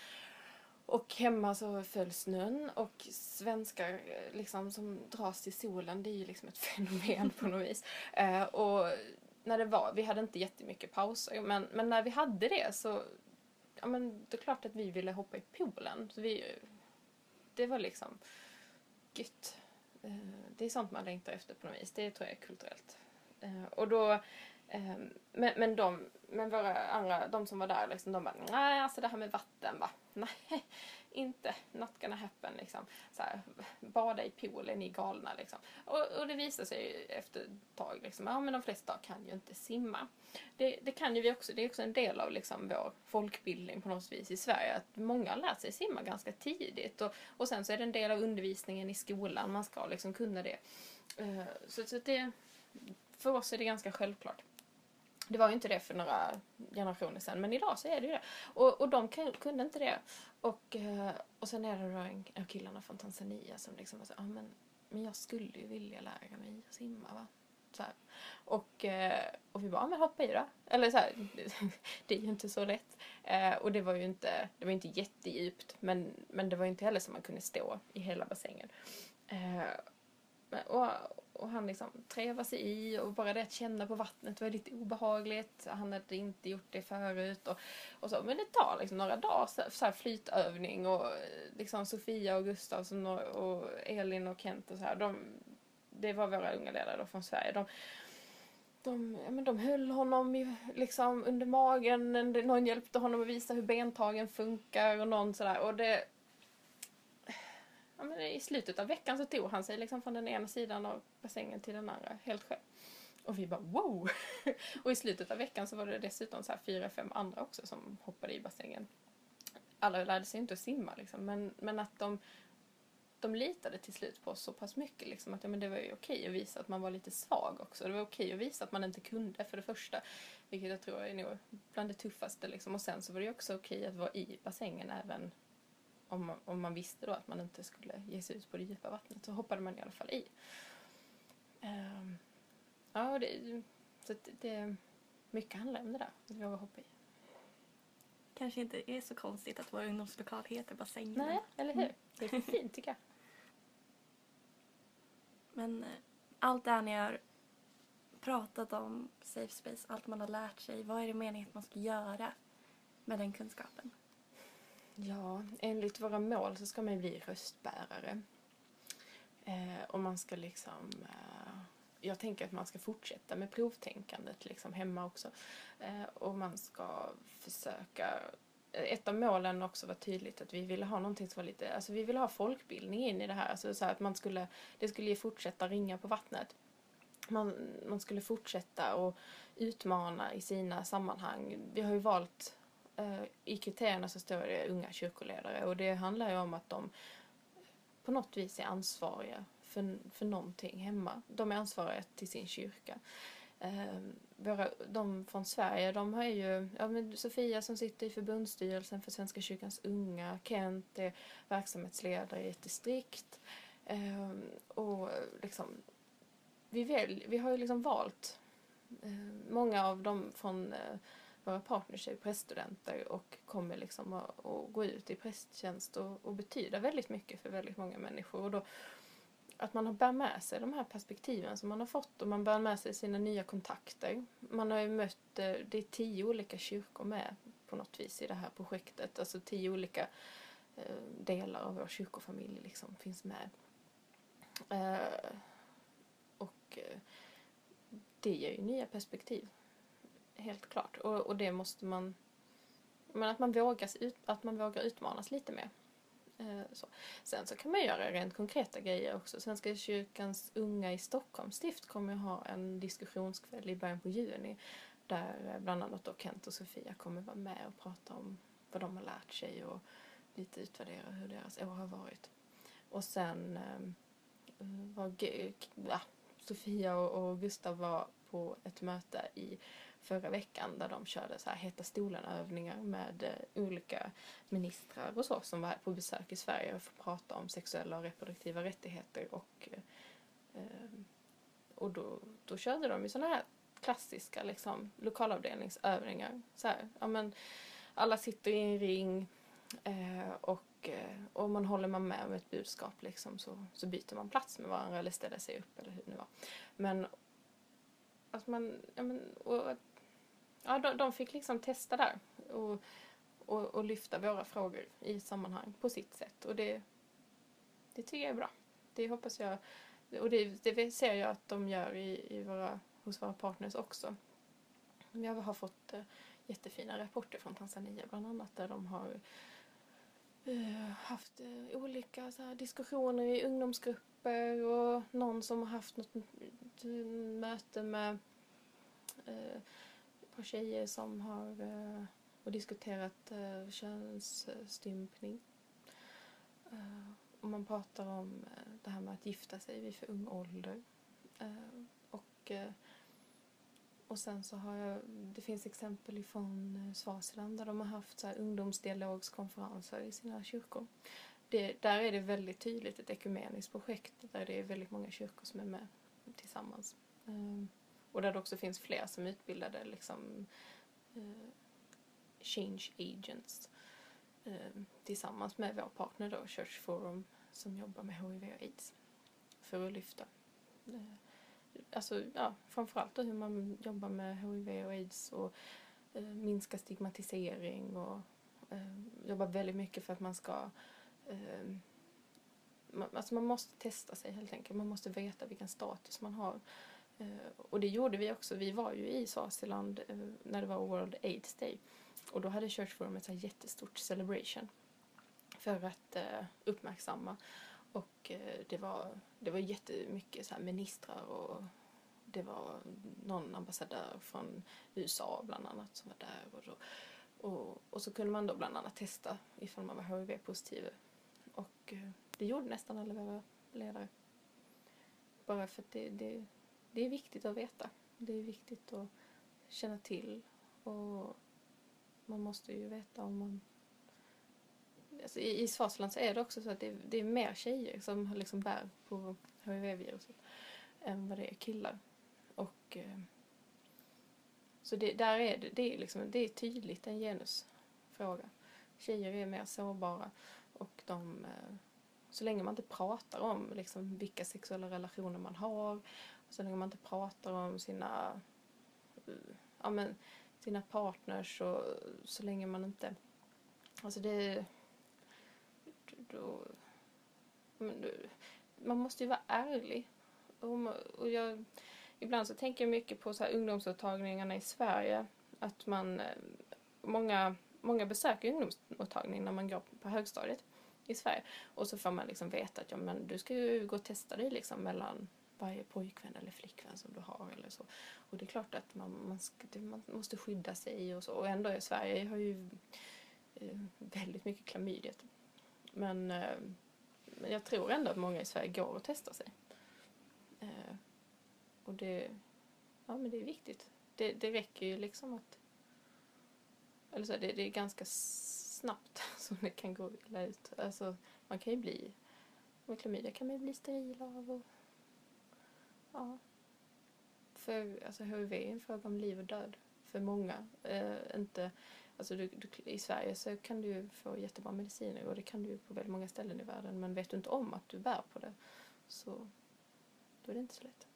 Och hemma så föll snön och svenskar eh, liksom, som dras till solen, det är ju liksom ett fenomen på något vis. Eh, och när det var, vi hade inte jättemycket pauser, men, men när vi hade det så, ja men det är klart att vi ville hoppa i poolen. Så vi, det var liksom gött. Eh, det är sånt man längtar efter på något vis, det tror jag är kulturellt. Eh, och då, ehm, men, men de, men våra andra, de som var där liksom, de bara, nej alltså det här med vatten va, nej inte, not gonna happen liksom. Så här, bada i poolen, ni är galna liksom. Och, och det visar sig efter ett tag liksom, ja men de flesta kan ju inte simma. Det, det kan ju vi också, det är också en del av liksom vår folkbildning på något vis i Sverige, att många har lärt sig simma ganska tidigt och, och sen så är det en del av undervisningen i skolan, man ska liksom kunna det. Eh, så, så det, för oss är det ganska självklart. Det var ju inte det för några generationer sedan, men idag så är det ju det. Och, och de kunde inte det. Och, eh, och sen är det då en en killarna från Tanzania som liksom var så ah, men, men jag skulle ju vilja lära mig att simma va. Så här. Och, eh, och vi bara, men hoppa i då. Eller så här, det är ju inte så lätt. Eh, och det var ju inte, det var inte jättedjupt, men, men det var ju inte heller så man kunde stå i hela bassängen. Och, och han liksom trevar sig i och bara det att känna på vattnet var lite obehagligt. Han hade inte gjort det förut och, och så. Men det tar liksom några dagar så, så här flytövning och eh, liksom Sofia och Gustav och, och Elin och Kent och så här. De, det var våra unga ledare då från Sverige. De, de, ja, men de höll honom i, liksom under magen, någon hjälpte honom att visa hur bentagen funkar och någon sådär. Och det, ja, men i slutet av veckan så tog han sig liksom från den ena sidan av bassängen till den andra helt själv. Och vi bara wow! och i slutet av veckan så var det dessutom så här fyra, fem andra också som hoppade i bassängen. Alla lärde sig inte att simma liksom, men, men att de, de litade till slut på oss så pass mycket liksom, att ja, men det var ju okej att visa att man var lite svag också. Det var okej att visa att man inte kunde för det första. Vilket jag tror är nog bland det tuffaste liksom. Och sen så var det också okej att vara i bassängen även om man, om man visste då att man inte skulle ge sig ut på det djupa vattnet så hoppade man i alla fall i. Um, ja, det, så det, det, mycket handlar om det där, att våga hoppa i. Kanske inte är så konstigt att vår ungdomslokal heter Bassängen. Nej, eller hur? Det är fint tycker jag. Men eh, allt det här ni har pratat om safe space, allt man har lärt sig, vad är det meningen att man ska göra med den kunskapen? Ja, enligt våra mål så ska man ju bli röstbärare. Eh, och man ska liksom... Eh, jag tänker att man ska fortsätta med provtänkandet liksom hemma också. Eh, och man ska försöka... Eh, ett av målen också var tydligt att vi ville ha någonting som var lite... Alltså vi ville ha folkbildning in i det här. Alltså så här att man skulle... Det skulle ju fortsätta ringa på vattnet. Man, man skulle fortsätta och utmana i sina sammanhang. Vi har ju valt Eh, i kriterierna så står det unga kyrkoledare och det handlar ju om att de på något vis är ansvariga för, för någonting hemma. De är ansvariga till sin kyrka. Eh, våra, de från Sverige, de har ju ja, men Sofia som sitter i förbundsstyrelsen för Svenska kyrkans unga, Kent är verksamhetsledare i ett distrikt. Eh, och liksom, vi, väl, vi har ju liksom valt eh, många av dem från eh, vara våra partners är präststudenter och kommer liksom att, att gå ut i prästtjänst och, och betyda väldigt mycket för väldigt många människor. Och då, att man bär med sig de här perspektiven som man har fått och man bär med sig sina nya kontakter. Man har ju mött, eh, det är tio olika kyrkor med på något vis i det här projektet. Alltså tio olika eh, delar av vår kyrkofamilj liksom finns med. Eh, och det ger ju nya perspektiv helt klart. Och, och det måste man... Men att man, vågas ut, att man vågar utmanas lite mer. Eh, så. Sen så kan man göra rent konkreta grejer också. Svenska kyrkans unga i Stockholms stift kommer att ha en diskussionskväll i början på juni där eh, bland annat då Kent och Sofia kommer vara med och prata om vad de har lärt sig och lite utvärdera hur deras år har varit. Och sen ehm, eh, var ja, Sofia och Gustav var på ett möte i förra veckan där de körde så här heta stolen-övningar med eh, olika ministrar och så som var på besök i Sverige och får prata om sexuella och reproduktiva rättigheter och, eh, eh och då, då körde de ju sådana här klassiska liksom, lokalavdelningsövningar. Så här, ja, men, alla sitter i en ring eh, och eh, om man håller man med om ett budskap liksom, så, så byter man plats med varandra eller ställer sig upp eller hur det nu var. Men, att man, ja, men och, ja, de, de fick liksom testa där och, och, och lyfta våra frågor i sammanhang på sitt sätt. Och det, det tycker jag är bra. Det hoppas jag, och det, det ser jag att de gör i, i våra, hos våra partners också. Jag har fått eh, jättefina rapporter från Tanzania bland annat där de har eh, haft eh, olika så här, diskussioner i ungdomsgrupper och någon som har haft något möte med eh, par tjejer som har eh, och diskuterat eh, könsstympning. Eh, och man pratar om det här med att gifta sig vid för ung ålder. Och, och sen så har jag, det finns exempel ifrån Swaziland där de har haft så här ungdomsdialogskonferenser i sina kyrkor. Det, där är det väldigt tydligt ett ekumeniskt projekt där det är väldigt många kyrkor som är med tillsammans. Och där det också finns fler som är utbildade liksom, eh, change agents eh, tillsammans med vår partner då, Church Forum som jobbar med HIV och aids. För att lyfta eh, alltså, ja, framförallt hur man jobbar med HIV och aids och eh, minska stigmatisering och eh, jobbar väldigt mycket för att man ska eh, man, alltså man måste testa sig helt enkelt. Man måste veta vilken status man har. Eh, och det gjorde vi också. Vi var ju i Swaziland eh, när det var World AIDS Day. Och då hade Church Forum ett så jättestort celebration för att eh, uppmärksamma. Och det, var, det var jättemycket så här ministrar och det var någon ambassadör från USA bland annat som var där. Och, då, och, och så kunde man då bland annat testa ifall man var HIV-positiv. Och det gjorde nästan alla våra ledare. Bara för att det, det, det är viktigt att veta. Det är viktigt att känna till. Och man måste ju veta om man alltså i, i Swaziland så är det också så att det, det är mer tjejer som liksom bär på HIV-viruset än vad det är killar. Och eh, så det, där är det, det, är liksom, det är tydligt en genusfråga. Tjejer är mer sårbara och de, eh, så länge man inte pratar om liksom, vilka sexuella relationer man har, och så länge man inte pratar om sina, ja, men, sina partners och så länge man inte, alltså det då, man måste ju vara ärlig. Och, jag, ibland så tänker jag mycket på så här ungdomsmottagningarna i Sverige. Att man, eh, många, många besöker ungdomsmottagning när man går på högstadiet i Sverige. Och så får man liksom veta att ja, men du ska ju gå och testa dig liksom mellan varje pojkvän eller flickvän som du har eller så. Och det är klart att man, man, ska, man måste skydda sig och så. Och ändå är Sverige har ju eh, väldigt mycket klamydiet. men, eh, men jag tror ändå att många i Sverige går och testar sig. Eh, och det, ja, men det är viktigt. Det, det räcker ju liksom att... Eller så, det, det är ganska snabbt som det kan gå illa ut. Alltså, man kan ju bli... Med klamydia kan man ju bli steril av och... Ja. För alltså, HIV är en fråga om liv och död för många. Eh, inte Alltså du, du, I Sverige så kan du få jättebra mediciner och det kan du på väldigt många ställen i världen. Men vet du inte om att du bär på det så då är det inte så lätt.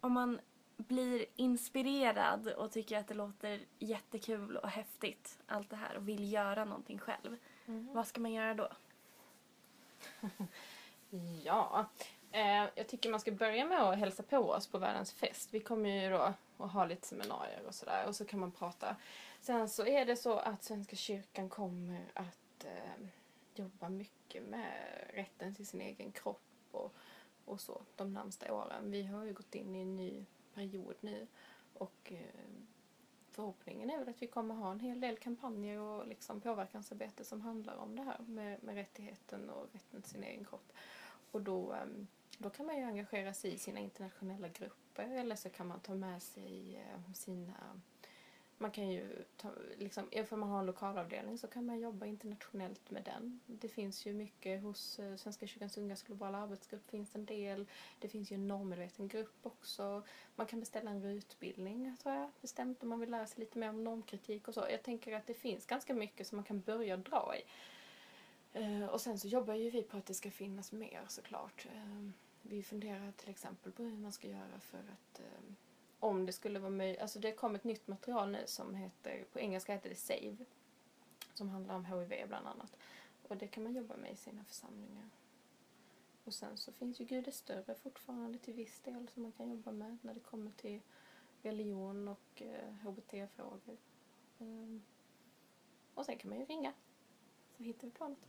Om man blir inspirerad och tycker att det låter jättekul och häftigt allt det här och vill göra någonting själv. Mm. Vad ska man göra då? ja, eh, jag tycker man ska börja med att hälsa på oss på världens fest. Vi kommer ju då att ha lite seminarier och sådär och så kan man prata Sen så är det så att Svenska kyrkan kommer att eh, jobba mycket med rätten till sin egen kropp och, och så de närmsta åren. Vi har ju gått in i en ny period nu och eh, förhoppningen är väl att vi kommer ha en hel del kampanjer och liksom påverkansarbete som handlar om det här med, med rättigheten och rätten till sin egen kropp. Och då, ehm, då kan man ju engagera sig i sina internationella grupper eller så kan man ta med sig eh, sina man kan ju, ta, liksom, ifall man har en lokalavdelning så kan man jobba internationellt med den. Det finns ju mycket hos eh, Svenska kyrkans ungas globala arbetsgrupp finns en del. Det finns ju en normmedveten grupp också. Man kan beställa en utbildning tror jag bestämt om man vill lära sig lite mer om normkritik och så. Jag tänker att det finns ganska mycket som man kan börja dra i. Eh, och sen så jobbar ju vi på att det ska finnas mer såklart. Eh, vi funderar till exempel på hur man ska göra för att om det skulle vara möjligt, alltså det kom ett nytt material nu som heter, på engelska heter det SAVE. Som handlar om HIV bland annat. Och det kan man jobba med i sina församlingar. Och sen så finns ju Gud är större fortfarande till viss del som man kan jobba med när det kommer till religion och eh, HBT-frågor. Um, och sen kan man ju ringa så hittar vi planet.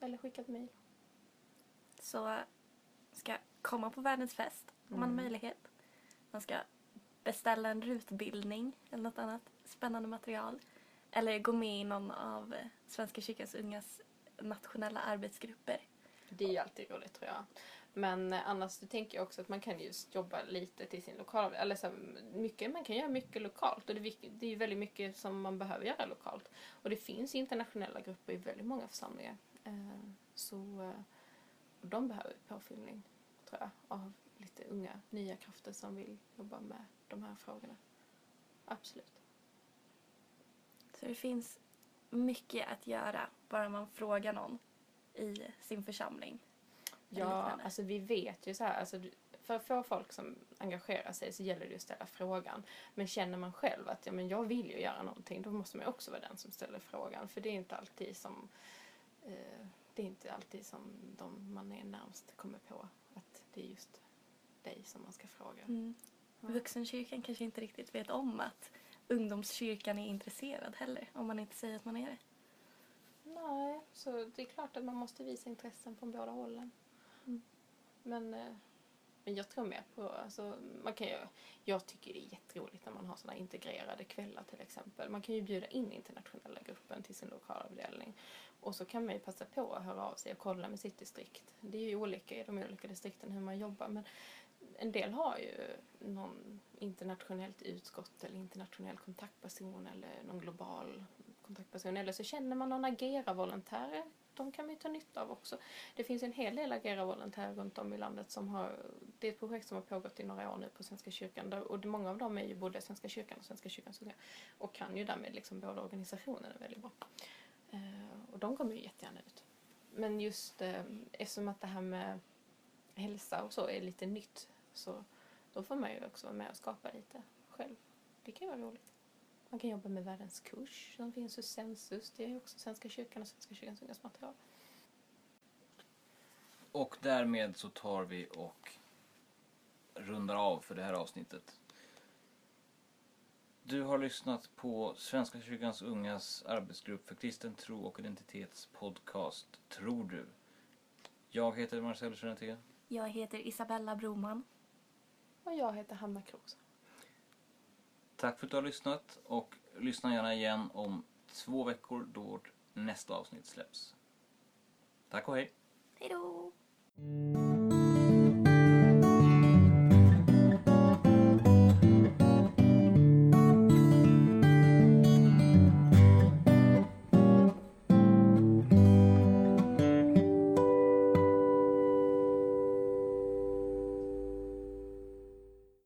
Eller skicka ett mejl. Så ska komma på världens fest om man har Mm. möjlighet. Man ska beställa en rutbildning eller något annat spännande material. Eller gå med i någon av Svenska kyrkans ungas nationella arbetsgrupper. Det är ju alltid roligt tror jag. Men eh, annars så tänker jag också att man kan just jobba lite till sin lokal. Eller så, här, mycket, man kan göra mycket lokalt och det, är det är ju väldigt mycket som man behöver göra lokalt. Och det finns internationella grupper i väldigt många församlingar. Eh, så eh, de behöver påfyllning tror jag av lite unga nya krafter som vill jobba med de här frågorna. Absolut. Så det finns mycket att göra bara man frågar någon i sin församling. Ja, alltså vi vet ju så här, alltså, för att få folk som engagerar sig så gäller det ju att ställa frågan. Men känner man själv att ja, men jag vill ju göra någonting, då måste man ju också vara den som ställer frågan. För det är inte alltid som eh, det är inte alltid som de man är närmst kommer på att det är just dig som man ska fråga. Mm. Vuxenkyrkan kanske inte riktigt vet om att ungdomskyrkan är intresserad heller om man inte säger att man är det. Nej, så det är klart att man måste visa intressen från båda hållen. Mm. Men, eh, men jag tror mer på, alltså, man kan ju, jag tycker det är jätteroligt när man har sådana integrerade kvällar till exempel. Man kan ju bjuda in internationella gruppen till sin lokalavdelning. Och så kan man ju passa på att höra av sig och kolla med sitt distrikt. Det är ju olika i de olika distrikten hur man jobbar. Men en del har ju någon internationellt utskott eller internationell kontaktperson eller någon global kontaktperson. Eller så känner man någon Agera-volontär. De kan man ju ta nytta av också. Det finns en hel del Agera-volontärer runt om i landet som har... Det är ett projekt som har pågått i några år nu på Svenska kyrkan. Och många av dem är ju både Svenska kyrkan och Svenska kyrkans unga. Och kan ju därmed liksom båda organisationerna väldigt bra. Eh, och de kommer ju jättegärna ut. Men just eh, eftersom att det här med hälsa och så är lite nytt så då får man ju också vara med och skapa lite själv. Det kan ju vara roligt. Man kan jobba med världens kurs som finns hos Sensus. Det är ju också Svenska kyrkan och Svenska kyrkans ungas material. Och därmed så tar vi och rundar av för det här avsnittet. Du har lyssnat på Svenska kyrkans ungas arbetsgrupp för kristen tro och identitets podcast Tror du? Jag heter Marcel Jeanette. Jag heter Isabella Broman. Och jag heter Hanna Kroos. Tack för att du har lyssnat och lyssna gärna igen om två veckor då nästa avsnitt släpps. Tack och hej! Hej då!